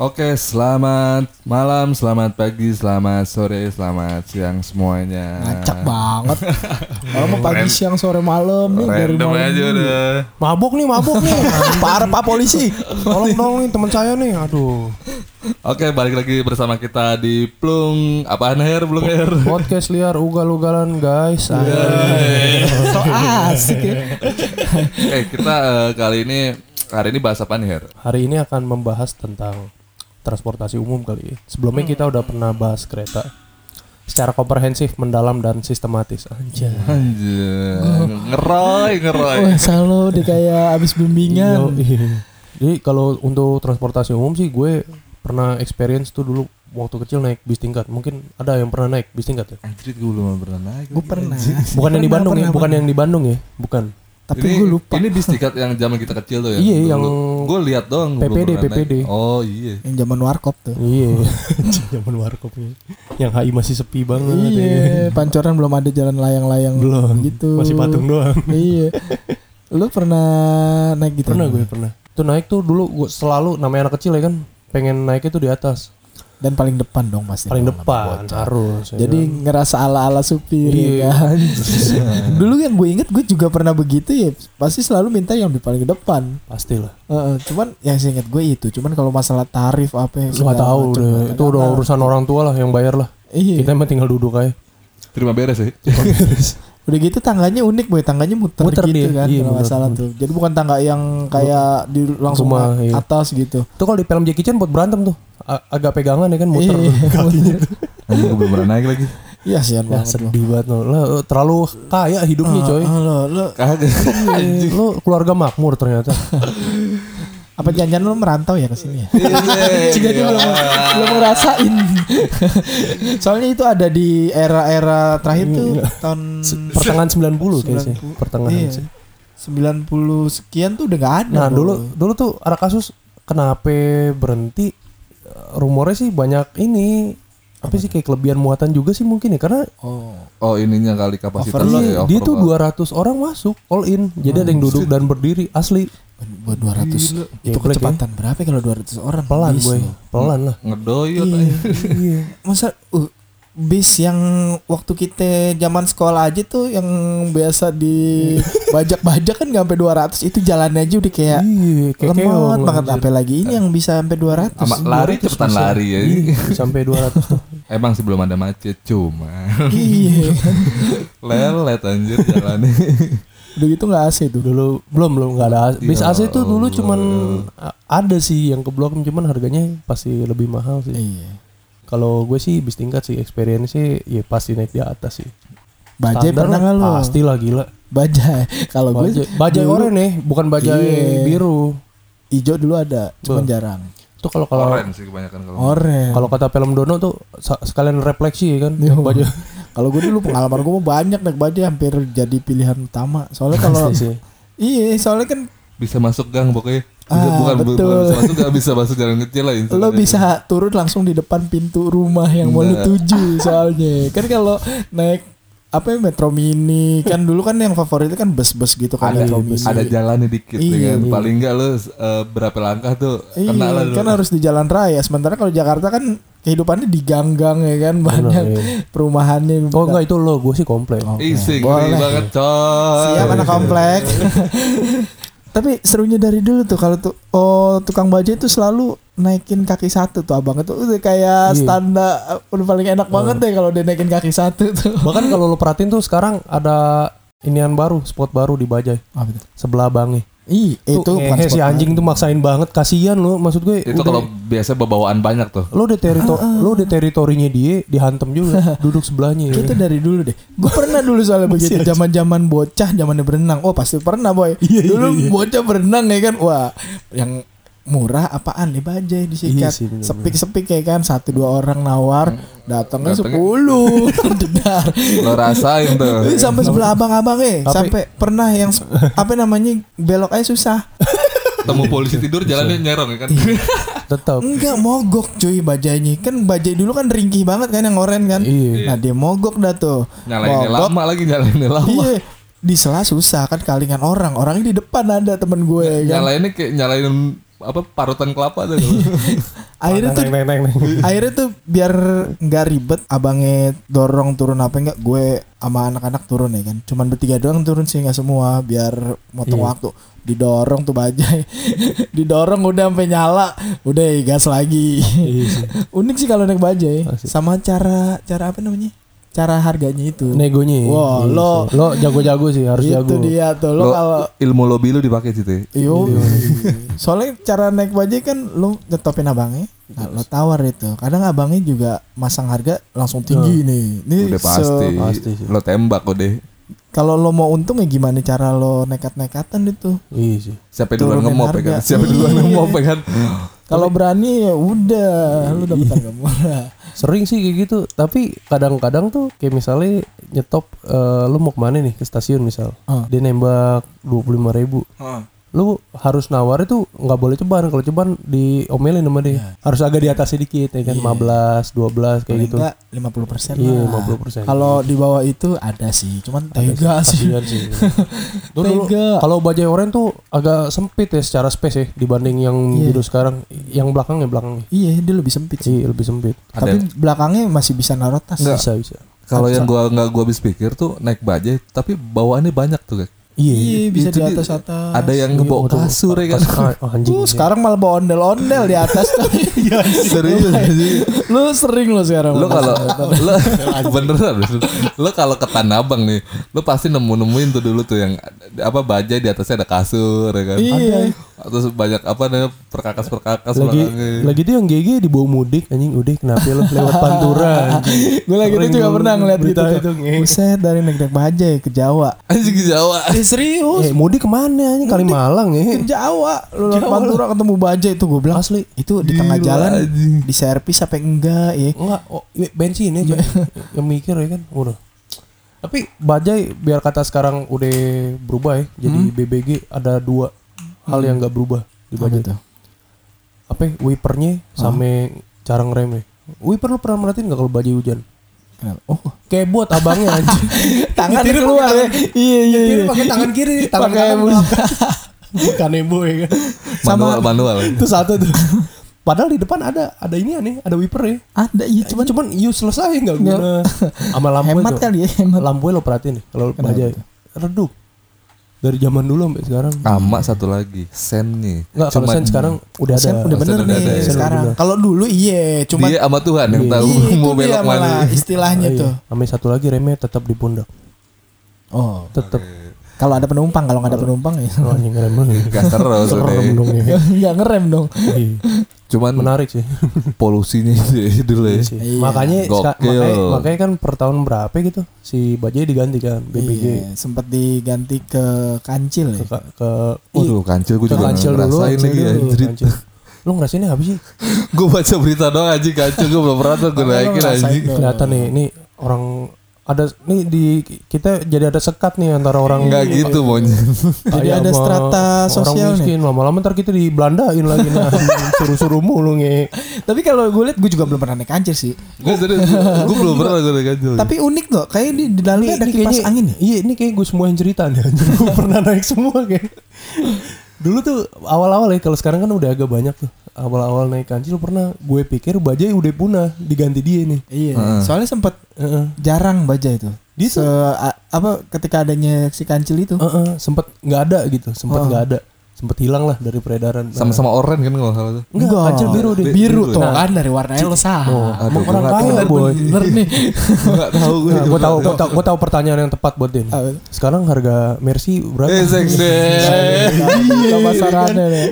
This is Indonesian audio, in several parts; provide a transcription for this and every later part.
Oke, selamat malam, selamat pagi, selamat sore, selamat siang semuanya. Ngacak banget. Kalau mau pagi siang sore malam nih dari malam aja dulu. udah. Mabuk nih, mabuk nih. Parah Pak polisi. Tolong dong nih teman saya nih. Aduh. Oke, balik lagi bersama kita di Plung apaan Her, Plung Her. Podcast liar ugal-ugalan guys. so asik ya. Eh, kita eh, kali ini hari ini bahas apa nih Her? Hari ini akan membahas tentang transportasi umum kali ya. Sebelumnya kita udah pernah bahas kereta secara komprehensif, mendalam dan sistematis. Anjay. Anjir, ngeroy, ngeroy. Wah selalu kayak abis bimbingan. Iya. Jadi kalau untuk transportasi umum sih gue pernah experience tuh dulu waktu kecil naik bis tingkat. Mungkin ada yang pernah naik bis tingkat ya? Anjir, gue belum pernah naik. Gue pernah. Bukan yang di Pernah, Bandung ya, pernah, bukan pernah. yang di Bandung ya, bukan. Tapi ini, gue lupa. Ini bis tiket yang zaman kita kecil tuh ya. Iya, yang- gue lihat doang. belum PPD, pernah naik. PPD. Oh iya. Yang zaman warkop tuh. Iya. Zaman warkopnya. Yang HI masih sepi banget ya. Iya, pancoran belum ada jalan layang-layang Belum. gitu. Masih patung doang. iya. Lu pernah naik gitu? Pernah gue pernah. Itu naik tuh dulu gue selalu namanya anak kecil ya kan pengen naik itu di atas. Dan paling depan dong pasti. Paling depan bocah. harus. ya Jadi kan? ngerasa ala-ala supir Iya. ya kan. Dulu yang gue inget gue juga pernah begitu ya. Pasti selalu minta yang di paling depan. pastilah. Heeh, cuman yang saya inget gue itu. Cuman kalau masalah tarif apa yang nggak tahu deh. Itu udah urusan orang tua lah yang bayar lah. Iya. Kita emang tinggal duduk aja. Terima beres sih. Udah gitu tangganya unik boy, tangganya muter, Muter gitu dia, kan iya, kalau nggak salah tuh. Jadi bukan tangga yang kayak di langsung Rumah, iya. atas gitu. Itu kalau di film Jackie Chan buat berantem tuh. A- agak pegangan ya kan muter Iya, tuh kakinya. Anjir, gue belum pernah naik lagi. Iya sian Ya banget lo. sedih banget lo. Lo terlalu kaya hidupnya coy. Ah, lo, lo, Kagak. Iya, Lo keluarga makmur ternyata. apa janjian lo merantau ya ke sini ya? Iya. Jadi belum belum ngerasain. Soalnya itu ada di era-era terakhir tuh tahun Pertengahan 90 kayaknya. 90. Pertengahan iya. sih. 90 sekian tuh udah gak ada. Nah, dulu dulu tuh ada kasus kenapa berhenti rumornya sih banyak ini apa sih kayak kelebihan muatan juga sih mungkin ya karena Oh. Oh ininya kali kapasitas Overload. ya, iya, dia tuh overload. 200 orang masuk all in jadi ada yang duduk dan berdiri asli Buat 200 itu Geblek ya. kecepatan berapa kalau 200 orang? Pelan bis boy. lo? pelan lah. Ngedoyot Iya. aja. iya. Masa uh, bis yang waktu kita zaman sekolah aja tuh yang biasa di bajak-bajak kan nggak sampai 200 itu jalannya aja udah kayak iya kayak lemot keong, banget. sampai lagi ini yang bisa sampai 200 Sama lari cepetan lari ya. Iya, sampai 200 tuh. Emang sih belum ada macet cuma. Iya. Lelet anjir jalannya. udah gitu nggak AC tuh dulu belum belum nggak ada bis Ya AC tuh dulu Allah. cuman ada sih yang ke blok cuman harganya pasti lebih mahal sih iya Kalau gue sih bis tingkat sih experience sih ya pasti naik di atas sih. bajai Standar pernah nggak lo Pasti lah gila. bajai kalau gue Bajai, bajai dulu oranye nih, bukan bajai Iya. biru. hijau dulu ada cuman jarang Itu kalau kalau Oren sih kebanyakan kalau. oren kalau kata film Dono tuh sekalian refleksi kan. Iya. Kalau gue dulu pengalaman gue banyak naik bajai hampir jadi pilihan utama soalnya kalau sih. iya soalnya kan Bisa masuk gang pokoknya. Bisa, Ah, bukan, bu- betul. bukan bisa masuk gak bisa masuk jalan kecil lah. lo bisa turun langsung di depan pintu rumah yang mau lu Nah. tuju soalnya kan kalau naik apa ya Metro Mini kan dulu kan yang favoritnya kan bus-bus gitu kan ada Metro Mini. ada jalannya dikit Iya, ya kan. iya. Paling enggak lu eh, berapa langkah tuh Iya, kena lah dulu. kan harus di jalan raya sementara kalau Jakarta kan kehidupannya di gang-gang ya kan banyak iya. perumahannya Oh enggak itu lo, gue sih komplain. Oke, Isi boleh. banget coy. Siap anak komplek. Tapi serunya dari dulu tuh kalau tuh oh tukang bajai itu selalu naikin kaki satu tuh abang itu udah kayak Iya. standar udah paling enak banget deh kalau dia naikin kaki satu tuh. Bahkan kalau lo perhatiin tuh sekarang ada inian baru, spot baru di Bajai Apa itu? sebelah Bangi. Ih, itu Tuh, bukan ngehe spot si anjing tuh maksain banget, kasihan lo. Maksud gue Itu kalau biasa bawaan banyak tuh. lo udah teritori lo udah teritorinya dia dihantem juga duduk sebelahnya ya. Itu dari dulu deh. Gue pernah dulu soalnya begitu zaman-zaman bocah, zamannya berenang. Oh, pasti pernah, boy. Iya, iya, dulu iya. bocah berenang ya kan. Wah, yang murah apaan? Nih bajai disikat Iya sih, bener-bener. sepik-sepik kayak kan? Satu dua orang nawar datangnya Datangnya- sepuluh. Lo rasain tuh. Sampai sebelah abang-abang eh. Tapi- sampai pernah yang apa namanya belok aja susah. Ketemu polisi tidur jalannya nyerong ya kan. Tetap. Enggak mogok cuy bajainya. Kan bajai dulu kan ringkih banget kan yang oren kan? Iya. Nah dia mogok dah tuh. Nyalainnya Mogok, lama lagi nyalainnya lama. Iya. Di sela susah kan kalingan orang. Orangnya di depan ada temen gue kan? Nyalainnya kayak nyalain apa parutan kelapa tuh. akhirnya tuh Neng, neng, neng, akhirnya tuh biar nggak ribet abangnya dorong turun apa enggak gue sama anak-anak turun ya kan. Cuman bertiga doang turun sih nggak semua biar motong Iya. waktu. Didorong tuh bajai. Didorong udah sampai nyala udah gas lagi. Iya sih. unik sih kalau naik bajai. Sama cara cara apa namanya cara harganya itu Negonya. Wah, Iya lo- sih. lo jago-jago sih harus itu jago. dia tuh lo Lo, kalau ilmu lobby lu dipakai situ. ya? Yo, soalnya cara naik bajai kan lo nyetopin abangnya, nah, lo tawar itu. Kadang abangnya juga masang harga langsung tinggi nih. Ini Udah se- pasti. pasti sih. Lo tembak udah. Kalau lo mau untung ya gimana cara lo nekat-nekatan itu? Iya sih. Siapa duluan ngemop ya kan? Siapa duluan Iya. ngemop ya kan? Kalau berani ya udah, lo dapat harga murah. Sering sih kayak gitu, tapi kadang-kadang tuh kayak misalnya nyetop eh, lu mau ke mana nih ke stasiun misal. Ah. Dia nembak 25.000 ribu. Lu harus nawar itu nggak boleh ceban. Kalau ceban diomelin sama dia. Harus agak di atas sedikit ya kan 15, 12 kayak Paling gitu. enggak 50% Iya, lah. 50%. Kalau di bawah itu ada sih, cuman tega sih. Sih. Tuh dulu, Tega. kalau bajai oren tuh agak sempit ya secara space ya dibanding yang Iya. biru sekarang. Yang belakangnya belakangnya. Iya, dia lebih sempit sih. Iya, lebih sempit. Tapi belakangnya masih bisa naruh tas. Enggak. Bisa bisa. Kalau yang gua nggak gua habis pikir tuh naik bajai, tapi bawaannya banyak tuh kan. Iya. Iya, bisa Itu di atas atas. Ada yang ngebawa kasur ya kan. Oh, anjing. Uh, sekarang malah bawa ondel-ondel di atas. Serius anjing. lu sering lo sekarang. Lo kalau lo beneran lo kalau ke Tanah Abang nih, lo pasti nemu-nemuin tuh dulu tuh yang apa bajai di atasnya ada kasur ya kan. Iya. Terus banyak apa namanya perkakas-perkakas lagi lagi tuh yang GG dibawa mudik anjing udah kenapa lo lewat pantura anjing. gue lagi itu juga pernah ngeliat gitu. Buset dari naik-naik bajai ke Jawa. Anjing ke Jawa. Eh serius? eh mudik ke mana anjing Kalimalang ya Ke Jawa. Lu lewat Pantura ketemu bajai itu gue bilang. asli Itu di tengah Gila, jalan anjing. di servis apa enggak ya? enggak oh, bensin ya yang mikir ya kan udah tapi bajai biar kata sekarang udah berubah ya jadi BBG ada dua hal yang nggak berubah di Apa bajai tuh? apa ya, wipernya sama cara ngeremnya wiper lu pernah merhatiin nggak kalau bajai hujan? Oh, kayak buat abangnya anjing tangan Nyetirnya keluar ya. Iya iya iya. pakai tangan kiri, tangan kanan. Bukan ebo ya kan. Manual manual. Itu satu tuh. Padahal di depan ada ada ini nih, ada wiper ya. Ada iya Cuman cuman useless aja enggak guna. Sama lampu hemat kali ya hemat. Lampu lo perhatiin nih kalau Kenapa bajai. Redup. Dari zaman dulu sampai sekarang. Sama satu lagi, sen nih. Enggak kalau sen sekarang udah ada. Sen udah bener Sen udah nih ada ya. sekarang. Kalau dulu iya, cuman dia sama Tuhan yang Iya. tahu Iya, itu mau belok mana. istilahnya Oh, iya. tuh. Sama satu lagi remnya tetap di pundak. Oh, Tetap. kalau ada penumpang, kalau nggak ada penumpang ya. Oh, anjing rem lu. Gas terus Serem udah. dong ya. Nggak ngerem dong. Iya. Cuman Menarik sih. polusinya itu dulu ya. Sih. Iya. Makanya makanya, makanya kan per tahun berapa gitu si bajai diganti kan BBG Iya, sempat diganti ke kancil ya. ke, ke Waduh, kancil gue ke juga kancil dulu, ngerasain kancil lagi kancil. Lu ngerasainnya apa sih? Gue baca berita doang anjing kancil gue belum pernah tuh gue naikin dong. Kelihatan nih, ini orang ada nih di kita jadi ada sekat nih antara orang Enggak gitu monyet. Jadi kaya ada strata sosial orang miskin. Lama-lama ntar kita dibelandain lagi nah. Suruh-suruh mulu nge. Tapi kalau gue lihat gue juga belum pernah naik kancil sih. Gue belum pernah gue naik kancil. Tapi unik kok, kayak di, di dalamnya ada kipas angin ya. Iya, ini kayak gue semua yang cerita nih. gue pernah naik semua kayak. Dulu tuh awal-awal ya, kalau sekarang kan udah agak banyak tuh. Awal-awal naik kancil pernah gue pikir bajai udah punah diganti dia nih. Iya. Heeh. Soalnya sempat Heeh. jarang baja itu. Dia Se apa ketika adanya si kancil itu. Heeh, sempet nggak ada gitu, sempet Oh. nggak ada, sempet hilang lah dari peredaran. Nah, sama-sama oren kan kalau salah tuh. Enggak, kancil biru deh. Biru, Biru, tuh nah. kan dari warnanya lo sah. Oh, emang orang nggak kaya tahu, boy. Bener nih. Enggak tahu gue. Nah, gue tahu, gue tahu, gue tahu pertanyaan yang tepat buat Din. Sekarang harga Mercy berapa? Eh, seks deh. Iya, pasarannya nih.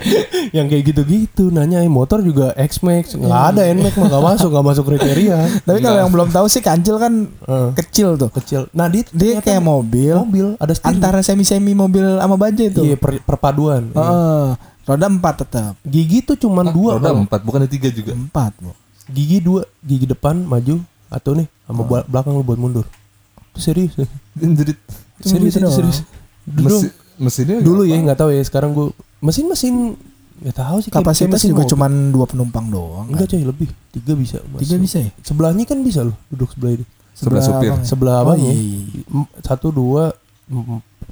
yang kayak gitu-gitu nanya eh, motor juga X-Max nggak ada Nmax mah nggak masuk nggak masuk kriteria Tapi kalau yang belum tahu sih kancil kan kecil tuh. kecil nah dia Dia kayak mobil, mobil ada antara semi-semi mobil sama baja itu. iya per- perpaduan Heeh. roda empat tetap. gigi tuh cuma dua Roda empat, bukan tiga juga. Empat, Bu. gigi dua gigi depan maju atau nih sama bel- belakang lu buat mundur itu serius Jadi serius doang. serius Dulu mesin, mesinnya Iya, Dulu ya nggak tahu ya sekarang gue mesin-mesin nggak tahu sih Kapasitas mesin juga cuman dua penumpang doang. kan? enggak coy lebih tiga bisa Tiga masuk. bisa ya? sebelahnya kan bisa loh duduk sebelah itu Sebelah supir. abang ya? sebelah Oh, abangnya iya, iya. Em- satu dua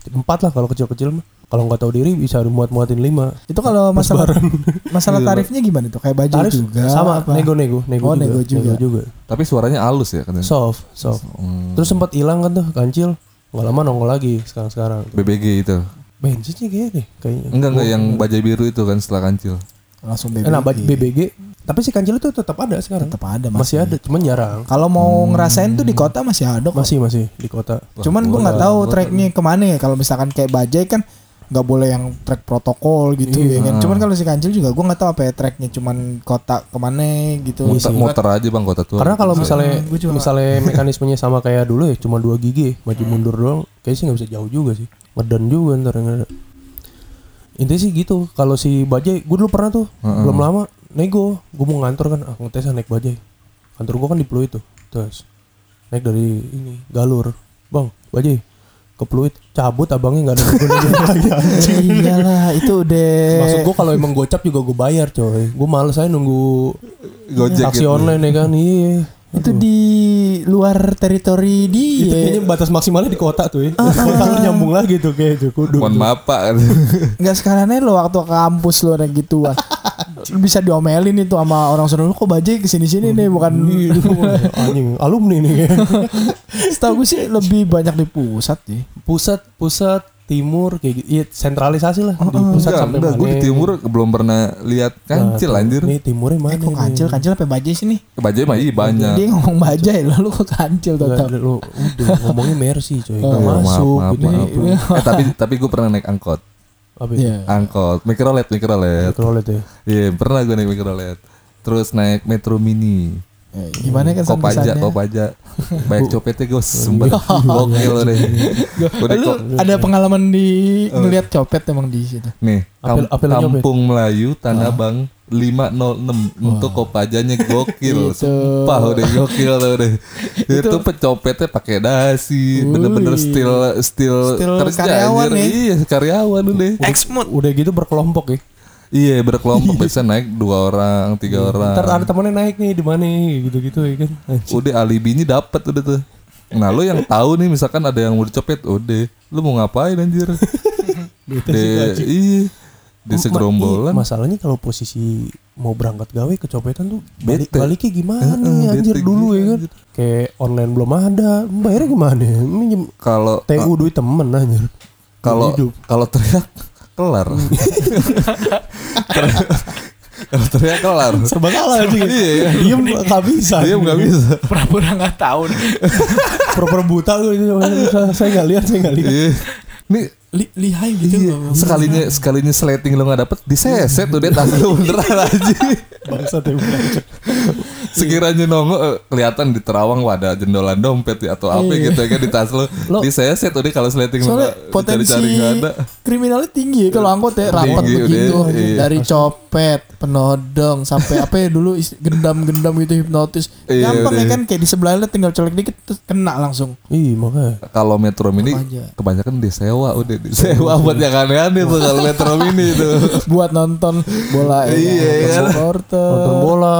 empat lah kalau kecil-kecil mah. Kalau nggak tahu diri bisa muat-muatin lima. Itu kalau masalah masalah tarifnya gimana tuh? Kayak baju tarif juga sama apa? nego-nego nego Oh, juga, nego juga. juga. tapi suaranya halus ya katanya. Soft soft. Hmm, terus sempat hilang kan tuh kancil. Nggak lama nongol lagi sekarang sekarang BBG itu. Bensinnya kayak deh kayaknya. Enggak enggak yang bajai biru itu kan setelah kancil. Langsung Eh, BBG. nah, BBG tapi si kancil itu tetap ada sekarang. Tetap ada masih ada cuman jarang. Kalau mau ngerasain tuh di kota masih ada kok. masih masih di kota. Cuman gue nggak tahu tracknya ke mana ya. Kalau misalkan kayak bajai kan nggak boleh yang track protokol gitu ya kan. Cuman kalau si kancil juga gue nggak tahu apa ya tracknya cuman kota ke mana gitu. muter, muter aja bang kota tua. Karena kalau misalnya gua juga- misalnya mekanismenya sama kayak dulu ya cuma dua gigi maju mundur doang kayaknya sih nggak bisa jauh juga sih. Ngedan juga ntar yang ada. Intinya sih gitu. Kalau si bajai gue dulu pernah tuh belum lama nego gue mau ngantor kan aku ngetes naik bajai. Kantor gue kan di Pluit tuh terus naik dari ini galur. Bang bajai ke Pluit cabut abangnya nggak ada nego lagi. Anjing Iyalah itu udah maksud gue kalau emang gocap juga gue bayar coy. Gue males aja nunggu Gojek taksi gitu. online ya kan iya. Itu di luar teritori itu dia. kayaknya batas maksimalnya di kota tuh ya. Kota nyambung lagi tuh kayak itu. Kudu mohon maaf pak. Enggak sekarang lo waktu ke kampus lo naik gituan. Lu bisa diomelin itu sama orang lu kok bajai ke sini sini nih bukan? Anjing alumni nih setahu gue sih lebih banyak di pusat ya pusat pusat timur kayak gitu. Iya sentralisasi lah di pusat enggak, sampai enggak. Gue di mana timur belum pernah lihat kancil Nah, anjir. nih timurnya mana eh kok nih? kancil kancil apa bajai sih nih? Bajai mah iya banyak. Dia ngomong bajai lo lu kok kancil tetap? lu udah ngomongnya mercy coy. Oh, maaf, masuk maaf, gitu maaf. Eh, tapi tapi gue pernah naik angkot. Apa ya Iya. angkot mikrolet mikrolet. Mikrolet ya? Iya pernah gue naik mikrolet. Terus naik metro mini Eh, gimana kan kopaja kesannya? kopaja banyak copetnya gue sempet gokil deh. Lu ada pengalaman di ngelihat copet emang di situ? Nih Apel- kam- apel kampung Melayu Tanah Bang 506 untuk kopajanya gokil. Itu. sumpah udah gokil udah. Itu pecopetnya pakai dasi. Bener-bener still still, Still kerja karyawan ya. iya karyawan udah. Udah gitu berkelompok ya iya berkelompok. Bisa naik dua orang tiga orang. Ntar ada temennya naik nih di mana gitu gitu ya kan? Anjing. udah alibinya dapat udah tuh. Nah lu yang tahu nih misalkan ada yang mau dicopet udah. Lu mau ngapain anjir? De iya. Di segerombolan. masalahnya kalau posisi mau berangkat gawe kecopetan tuh balik Bete. baliknya gimana Heeh, nih anjir dulu gitu, ya kan? kayak online belum ada bayarnya gimana? Minjem kalau TU duit temen anjir. kalau kalau teriak kelar. Kalau teriak kelar. Serba salah anjing Iya. diem gak bisa. Dia nggak bisa. Pura-pura nggak tahu nih. Pura-pura buta itu saya nggak lihat saya nggak lihat. Iya. nih Li lihai gitu iya, sekalinya sekalinya sleting lo nggak dapet diseset tuh dia tas lu beneran aja bangsa ya bukan. Sekiranya nongol eh, kelihatan di terawang wah ada jendolan dompet ya, atau apa Iya. gitu ya kan di tas lo. Lo- diseset udah kalau sleting lo soalnya nggak potensi dicari-cari nggak ada. kriminalnya tinggi ya kalau angkot ya rapat Tinggi, begitu. udah, iya. dari copet penodong sampai apa ya dulu gendam-gendam itu hipnotis. Iya, gampang ya udah. kan kayak di sebelahnya tinggal colek dikit terus kena langsung. Ih makanya. Kalau Metro Mini kebanyakan disewa udah disewa buat yang aneh-aneh tuh kalau Metro Mini itu buat nonton bola ya, Iya, nonton kan? supporter. Nonton bola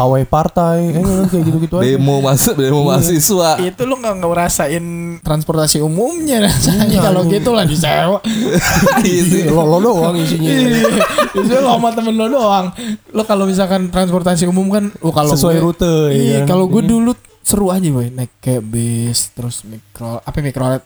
pawai partai eh, kayak gitu-gitu aja demo masuk demo mahasiswa. Itu lu nggak ngerasain transportasi umumnya rasanya kalau gitu lah disewa. Iya lo lo doang isinya. Itu lo sama temen lo doang. Lo kalau misalkan transportasi umum kan oh kalau Sesuai gue- rute, ya iya kan? kalau gue dulu seru aja boy. Naik kayak bis terus mikro apa mikrolet?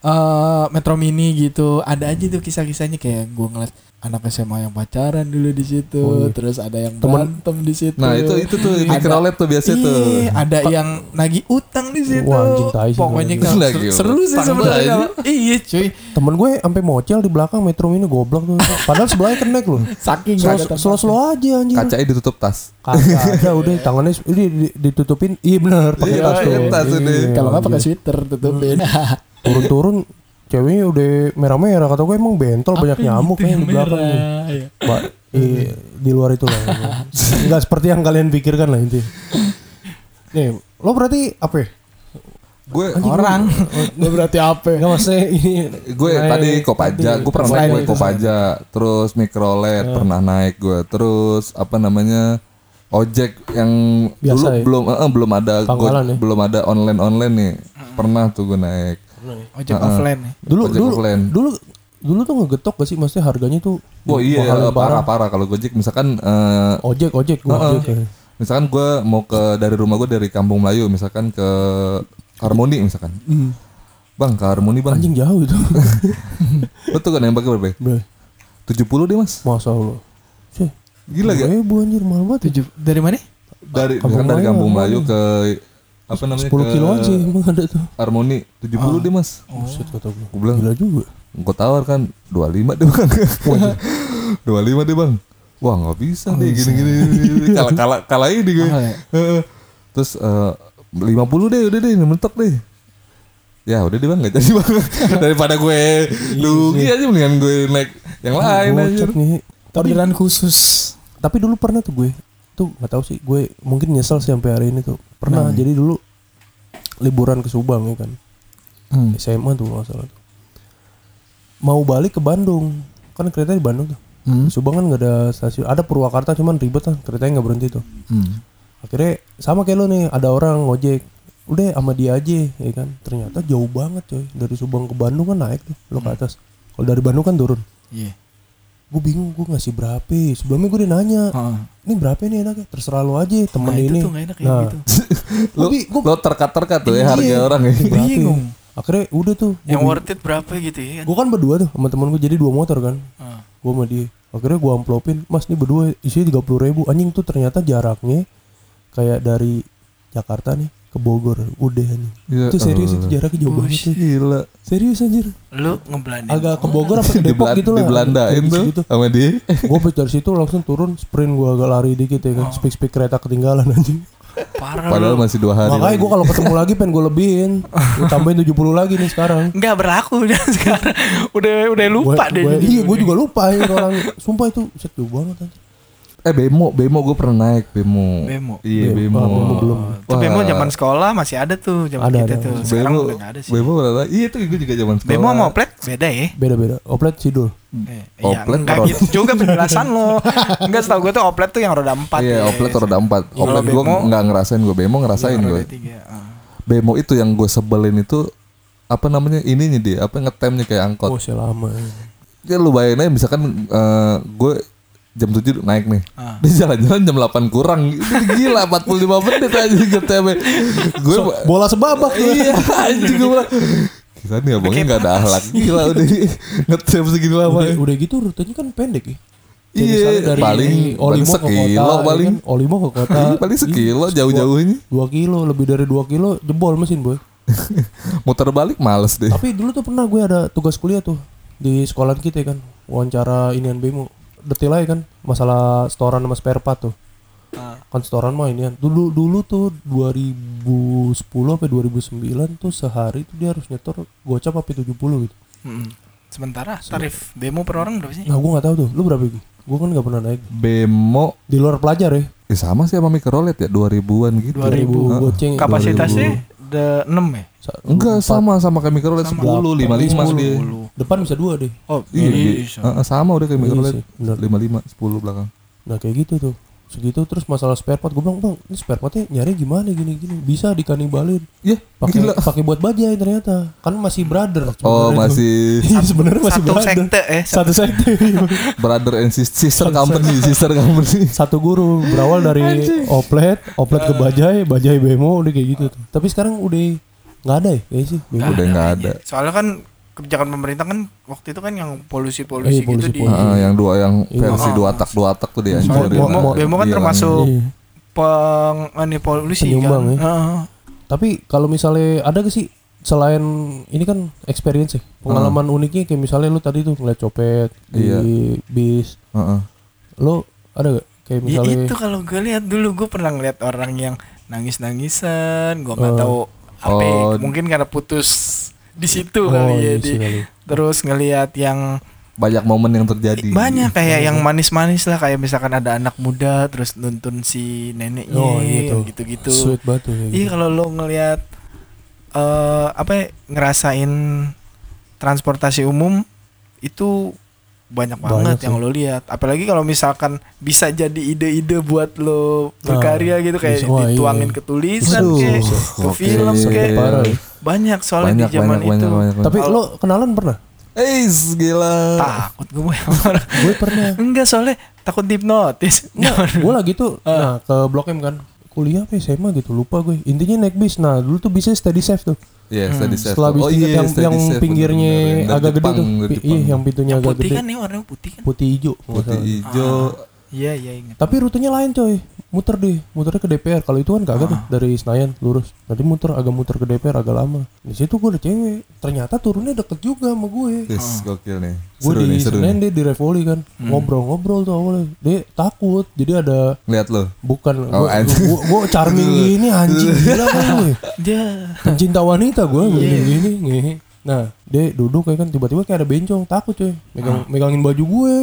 Eh metro mini gitu. Ada aja tuh kisah-kisahnya kayak gue ngeliat anak SMA yang pacaran dulu di situ Oh, iya. terus ada yang Temen- berantem di situ Nah itu itu tuh Ada- mikrolet tuh biasa tuh. Iya, ada yang nagih utang di situ. Wah, anjing tai sih Pokoknya Nagih seru, seru sih sebenarnya. Iya, cuy. temen gue sampai mocel di belakang metro ini goblok tuh padahal sebelahnya kenek loh Saking slow kagak slow, slow aja anjir Kacanya ditutup tas. kagak ada udah tangannya ini di- ditutupin iya benar pakai Iya, tas tuh Iya, udah. Kalau nggak pakai sweater tutupin. turun-turun ceweknya udah merah-merah kata gue emang bentol banyak nyamuk Itu kayaknya yang di belakang nih. iya. Ba- iya, di luar itu lah nggak seperti yang kalian pikirkan lah intinya nih lo berarti apa ya gue Orang. Gue berarti apa? Enggak maksudnya ini gue naik tadi Kopaja, gue pernah Selain naik gue itu, Kopaja, terus Mikrolet pernah naik gue, terus apa namanya ojek yang Biasa dulu ya? belum eh, eh, belum ada go- ya? belum ada online online nih, pernah tuh gue naik. Ojek offline ya. dulu Ojek dulu offline. dulu dulu tuh ngegetok gak sih maksudnya harganya tuh Oh iya mahalin parah parah kalau Gojek misalkan eh, ojek ojek gua Heeh. ojek ya. misalkan gue mau ke dari rumah gue dari Kampung Melayu misalkan ke Harmoni misalkan, Hmm. bang ke Harmoni bang, anjing jauh itu betul kan yang pakai berapa? Tujuh puluh deh mas, masa Allah Cih, gila gak? ribu anjir mahal banget ya. Tujuh dari mana? Dari Kampung dari Kampung Melayu ke apa namanya 10 ke kiloan sih emang ada tuh. Harmoni tujuh puluh deh mas, Buset kata gue Gua bilang, Gila juga. Gue tawar kan dua lima deh bang, dua lima deh bang, wah nggak bisa nih gini gini, gini. kalah kalah kalah ini gue, Mahal ya? Terus lima puluh deh udah deh mentok deh, ya udah deh bang nggak jadi bang, daripada gue rugi aja mendingan gue naik yang lain aja. Nih Orderan khusus. tapi dulu pernah tuh gue. Tuh nggak tahu sih gue mungkin nyesel sih sampai hari ini tuh pernah jadi dulu liburan ke Subang ya kan? Hmm. SMA tuh nggak salah tuh. Mau balik ke Bandung. Kan kereta di Bandung tuh. Hmm. Subang kan nggak ada stasiun ada Purwakarta cuman ribet lah keretanya nggak berhenti tuh. Hmm. akhirnya sama kayak lo nih ada orang ngojek udah sama dia aja ya kan? Ternyata jauh banget coy. Dari Subang ke Bandung kan naik tuh lo ke atas. Kalau dari Bandung kan turun. Iya. Gue bingung gue ngasih berapa sebelumnya gue udah nanya Heeh. ini berapa nih enaknya terserah lo aja temen Nah, itu ini tuh nggak enak nah gitu. lo, Gua gua- lo terkat-terkat tuh ya Iya. harga orang ya. ya? Bingung. akhirnya udah tuh Yang worth it berapa gitu ya kan? gue kan berdua tuh sama temen gue jadi dua motor kan Ah. gue sama dia akhirnya gue amplopin mas ini berdua isinya tiga puluh ribu anjing tuh ternyata jaraknya kayak dari Jakarta nih ke Bogor udah anjing Ya itu serius Allah. itu jaraknya jauh banget tuh Gila. serius anjir Lu ngeblandin. agak ke Bogor apa ke Di, Depok Belan- gitu lah dibelandain Kayak tuh gitu. sama dia. gue dari situ langsung turun sprint gue agak lari dikit ya kan speak speak kereta ketinggalan anjing Parah Padahal lu. masih dua hari. makanya gue kalau ketemu lagi pengen gue lebihin gue tambahin 70 lagi nih sekarang Enggak berlaku udah sekarang. Udah udah lupa Gua- deh. gua- iya gue juga lupa ya orang sumpah itu set jauh banget anjing. Eh bemo, bemo gue pernah naik bemo. Bemo. Iya Bemo. bemo. Ah, bemo belum. Itu bemo zaman sekolah masih ada tuh zaman Ada, kita ada. tuh. Sekarang Bemo, udah enggak ada sih. bemo pernah. Iya itu gue juga zaman sekolah. Bemo sama oplet beda ya? beda beda oplet sidul Eh, Iya, Oplet enggak roda- gitu juga penjelasan lo. Enggak setahu gue tuh oplet tuh yang roda 4 Iya oplet roda empat. Oplet gue nggak ngerasain gue bemo ngerasain gue. Roda 3. Ah. Bemo itu yang gue sebelin itu apa namanya ininya dia apa ngetemnya kayak angkot. oh lama Ya lu bayangin aja misalkan eh, gue jam 7 naik nih. Ah. Dia jalan-jalan jam 8 kurang. Itu gila 45 menit aja ngetemnya. Gue bola sebabak iya anjing gue bilang. Gila nih abangnya gak ada ahlak Gila udah ngetem segini lama udah, udah gitu rutenya kan pendek ya Iya, dari paling- Olimo paling ke sekilo kota, ya paling. kan? Olimo ke kota Iya, paling sekilo jauh-jauhnya. 2 kilo lebih dari 2 kilo jebol mesin boy Muter balik males deh tapi dulu tuh pernah gue ada tugas kuliah tuh di sekolah kita kan wawancara inian bemo detail aja kan masalah setoran sama spare part tuh. Ah. kan setoran mah inian. Dulu dulu tuh 2010 sampai 2009 tuh sehari tuh dia harus nyetor gocap sampai 70 gitu. Mm-mm. Sementara tarif bemo per orang berapa sih? nah gue nggak tahu tuh. Lu berapa gitu gue kan nggak pernah naik. Bemo. Di luar pelajar ya? Eh, sama sih sama mikrolet ya 2000-an gitu. 2000. 2000 goceng Kapasitasnya udah 6 ya? Sa- Enggak sama sama kayak mikrolet 10 Sama. 55 dia 10. depan bisa dua deh Oh, Iya, bisa. Heeh, sama udah kayak Iya bener. 55 10 belakang nah kayak gitu tuh segitu terus masalah spare part gue bilang bang ini spare partnya nyari gimana? Gini gini. Bisa dikanibalin Iya pakai gila. pakai buat bajai ternyata. Kan masih brother Oh masih Iya, sebenarnya masih Satu brother. sekte eh. satu sekte. Brother and sis- sister company Sister company. Satu guru berawal dari oplet oplet ke bajai bajai bemo udah kayak gitu. Tuh tapi sekarang udah nggak ada ya kayaknya sih. Bemo. Udah nggak ada. Kayaknya. Soalnya kan kebijakan pemerintah kan waktu itu kan yang polusi-polusi Eh, gitu di polusi-polusi. Heeh, yang dua yang Iya. versi dua tak dua tak tuh dia hancurin. bemo, Nah, bemo kan iya, termasuk Iya. peng ini polusi Penyumbang kan. ya. Heeh. tapi kalau misalnya ada gak sih selain ini kan experience ya pengalaman uniknya kayak misalnya lu tadi tuh ngeliat copet di Iya. bis Heeh. lu ada gak kayak Ya, misalnya itu kalau gue lihat dulu gue pernah ngeliat orang yang nangis nangisan gue nggak Oh. tahu apa ya, Oh. mungkin karena putus di situ Oh, kali ya iya di kali. terus ngelihat yang Banyak momen yang terjadi. banyak kayak yang manis-manis lah kayak misalkan ada anak muda terus nuntun si neneknya Oh, iya tuh. gitu-gitu sweet banget iya gitu. kalau lo ngelihat eh apa ya, ngerasain transportasi umum itu banyak banget Banyak yang lo lihat. Apalagi kalau misalkan bisa jadi ide-ide buat lo berkarya gitu kayak bisa. Wah, iya. dituangin ke tulisan ke Oke. film kayak Parah. banyak soalnya banyak, di zaman banyak, banyak, itu. banyak, banyak. Tapi Kalau- lo kenalan pernah? Eh, gila. Takut gue Gue pernah. Enggak soalnya takut dihipnotis. Enggak, gue lagi tuh nah ke Blok M kan kuliah apa SMA gitu lupa gue intinya naik bis nah dulu tuh bisnya steady safe tuh Iya, steady safe. setelah bis Oh iya, yang, yang safe, pinggirnya bener-bener. Dari agak gede Jepang, tuh Pi- Jepang. iya yang pintunya Yang agak putih gede kan nih warnanya putih kan? putih hijau Putih hijau. Iya iya ingat. tapi rutenya lain coy muter deh muternya ke DPR kalau itu kan kagak tuh dari Senayan lurus. Nanti muter agak muter ke DPR agak lama. Di situ gue ada cewek. Ternyata turunnya deket juga sama gue. Yes, gokil nih. gue di nih, nih. dia di Revoli kan. Ngobrol-ngobrol tuh awalnya. Dia takut jadi ada Lihat lo. bukan Oh, gue gua charming gini anjing gila kan gue Dia. Pencinta wanita gue Iya. gini gini. Nah dia duduk kayak kan tiba-tiba kayak ada bencong takut coy. Megang megangin baju gue.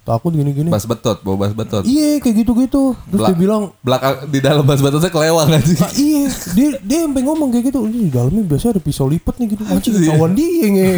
Takut gini gini Bas betot, bawa bas betot. iya kayak gitu gitu terus dia Belak- bilang Belakang di dalam bas betotnya kelewang aja. "Ah, iya dia dia sampai ngomong kayak gitu. Di dalamnya biasa ada pisau lipat nih gitu. Anjing. kawan dia gua.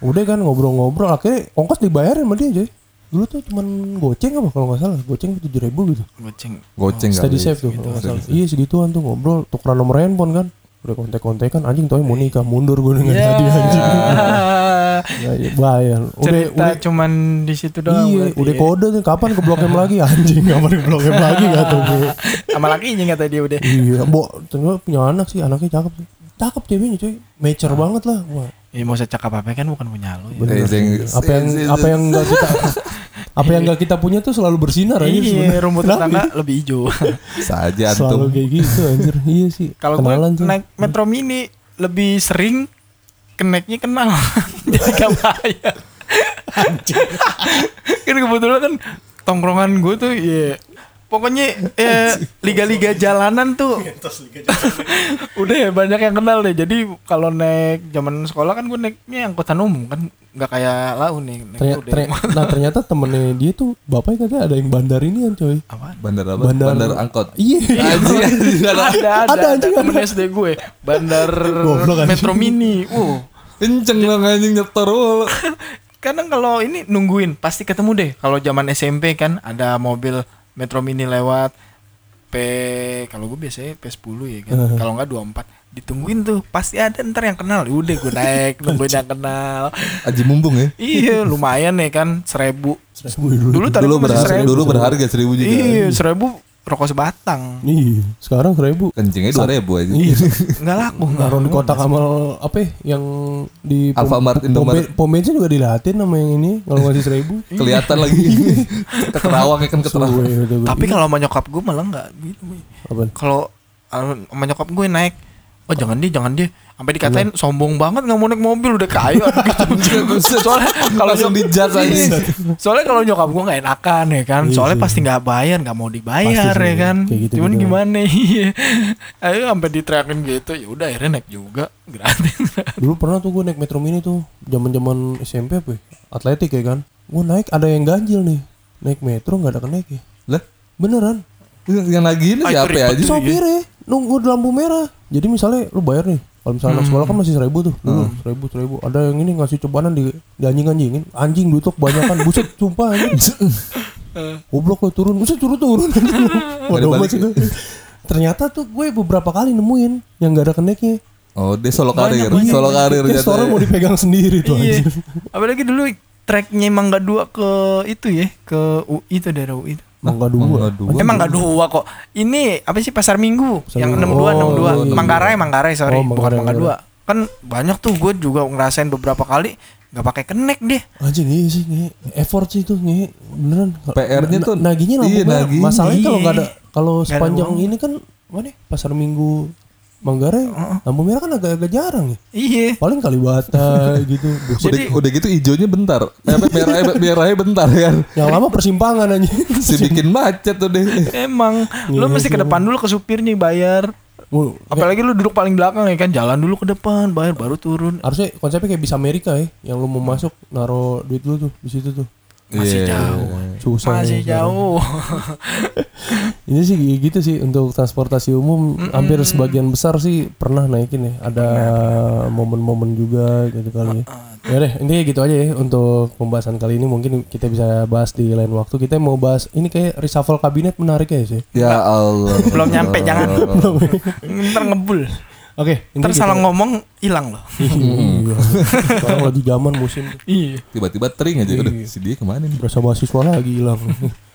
udah kan ngobrol-ngobrol. Akhirnya ongkos dibayarin sama dia coy. Dulu tuh cuman goceng apa kalau nggak salah. Goceng tujuh ribu gitu. Goceng. Goceng steady kali. safe tuh kalau nggak salah. iya segituan tuh ngobrol. Tukeran nomor handphone kan udah kontek-kontekan anjing tau mau nikah mundur gue dengan tadi anjing. Ya, ya, bayar udah Cerita udah. cuman di situ doang. iya udah kode tuh kapan ke blok M lagi anjing? Kapan ke blok M lagi kata gue Sama lakinya kata dia udah. iya bo ternyata punya anak sih anaknya cakep. Sih cakep ceweknya cuy. Mature banget lah wah Ya mau saya cakap apa kan bukan punya lo ya. bener. Eh, apa yang apa yang nggak kita apa yang nggak kita punya tuh selalu bersinar aja Iya, rumput tetangga lebih hijau. Saja selalu antum. kayak gitu anjir iya sih Kalau gue kenalan tuh naik Metro Mini lebih sering keneknya kenal. Jadi gak bayar. kan kebetulan kan tongkrongan gue tuh ya pokoknya eh, liga-liga jalanan tuh. Udah ya banyak yang kenal deh. Jadi kalau naik zaman sekolah kan gue naiknya angkutan umum kan? Nggak kayak lau nih naik Ternyata, ternyata- nah ternyata temennya dia tuh bapaknya katanya ada yang bandar ini kan coy. Apa Bandar apa? Bandar- Bandar, angkot. iya. Anjing, anjing, ada. ada ada, Ada, ada, anjing, temen SD gue. Bandar Goblok, anjing. Metro Mini. Uh. Kenceng dong anjing nyetor kadang kalau ini nungguin pasti ketemu deh. Kalau zaman SMP kan ada mobil Metro Mini lewat P kalau gue biasanya P10 ya kan. Kalau nggak 24 ditungguin tuh pasti ada ntar yang kenal. Udah gue naik nungguin yang kenal. Aji mumpung ya. iya lumayan ya kan seribu. Seribu dulu. dulu tadi Dulu masih berharga, seribu. dulu berharga seribu juga. iya seribu rokok sebatang Iya, sekarang seribu. Kencingnya dua ribu aja. Iya, nggak laku naruh di kotak amal apa ya, yang di Alfamart, Indomaret. pom bensin juga dilatin sama yang ini kalau ngasih seribu. Kelihatan lagi. Kita kerawang ya kan keterawang. Tapi kalau sama nyokap gue malah nggak gitu kalau uh, sama nyokap gue naik oh jangan dia jangan dia sampai dikatain sombong banget nggak mau naik mobil udah kaya gitu soalnya kalau Langsung dijudge aja. Iya. soalnya kalau nyokap gue nggak enakan ya kan Iya soalnya pasti nggak bayar nggak mau dibayar Pasti ya kan gitu cuman juga. gimana iya ayo sampai diteriakin gitu ya udah akhirnya naik juga gratis Dulu pernah tuh gue naik Metro Mini tuh, zaman-zaman SMP apa ya? Atletik ya kan. Gue naik ada yang ganjil nih. Naik Metro nggak ada kenaik ya. Lah, Beneran. Yang lagi ini Ah, siapa itu ya tuh. Sopir ya, nunggu di lampu merah. Jadi misalnya lu bayar nih, kalau misalnya anak sekolah kan masih seribu tuh, dulu seribu seribu. Ada yang ini ngasih cobaan di di anjing anjingin, anjing duit kebanyakan, buset sumpah anjing. Goblok lo turun, buset turun turun. Waduh itu. Ternyata tuh gue beberapa kali nemuin yang gak ada keneknya. Oh, dia solo Banyak, karir, banyak. solo karir Kayak store mau dipegang sendiri tuh iya anjing. apalagi dulu treknya emang nggak dua ke itu ya ke UI itu daerah UI itu Mangga dua. Mangga dua. Emang nggak dua kok. Ini apa sih pasar Minggu Pasar yang Minggu. 62 Oh, 62. iya. Manggarai Manggarai sorry Oh, bukan Manggarai, Mangga dua. Kan banyak tuh gue juga ngerasain beberapa kali nggak pakai kenek deh. Anjing iya sih nge. Effort sih itu nge. Beneran. PR-nya tuh- naginya lampu iya. Masalahnya kalau Iya. nggak ada kalau Nggak ada sepanjang ini kan mana pasar Minggu Manggarai lampu merah kan agak-agak jarang ya. Iya. Paling Kalibata gitu. Buset. Udah, udah gitu hijaunya bentar. Eh, merahnya, merahnya bentar kan. Yang lama persimpangan aja. Si bikin macet tuh deh. Emang lu Iya mesti ke depan dulu ke supirnya bayar. Apalagi lu duduk paling belakang ya kan jalan dulu ke depan bayar baru turun. harusnya konsepnya kayak bisa Amerika ya. Yang lu mau masuk naro duit dulu tuh di situ tuh. Masih Iya. jauh. susah Masih nih sekarang. jauh. Ini sih gitu sih untuk transportasi umum hampir sebagian besar sih pernah naikin ya. Ada momen-momen juga gitu kali. Ya deh, intinya gitu aja ya untuk pembahasan kali ini mungkin kita bisa bahas di lain waktu. Kita mau bahas ini kayak reshuffle kabinet menarik ya sih. Ya Allah. Belum nyampe, jangan. Ntar ngebul. Oke, Ntar intinya salah gitu. ngomong hilang loh. Iya. Sekarang lagi zaman musim Iya. Tiba-tiba tering aja udah si dia ke mana nih? berasa mahasiswa lagi hilang.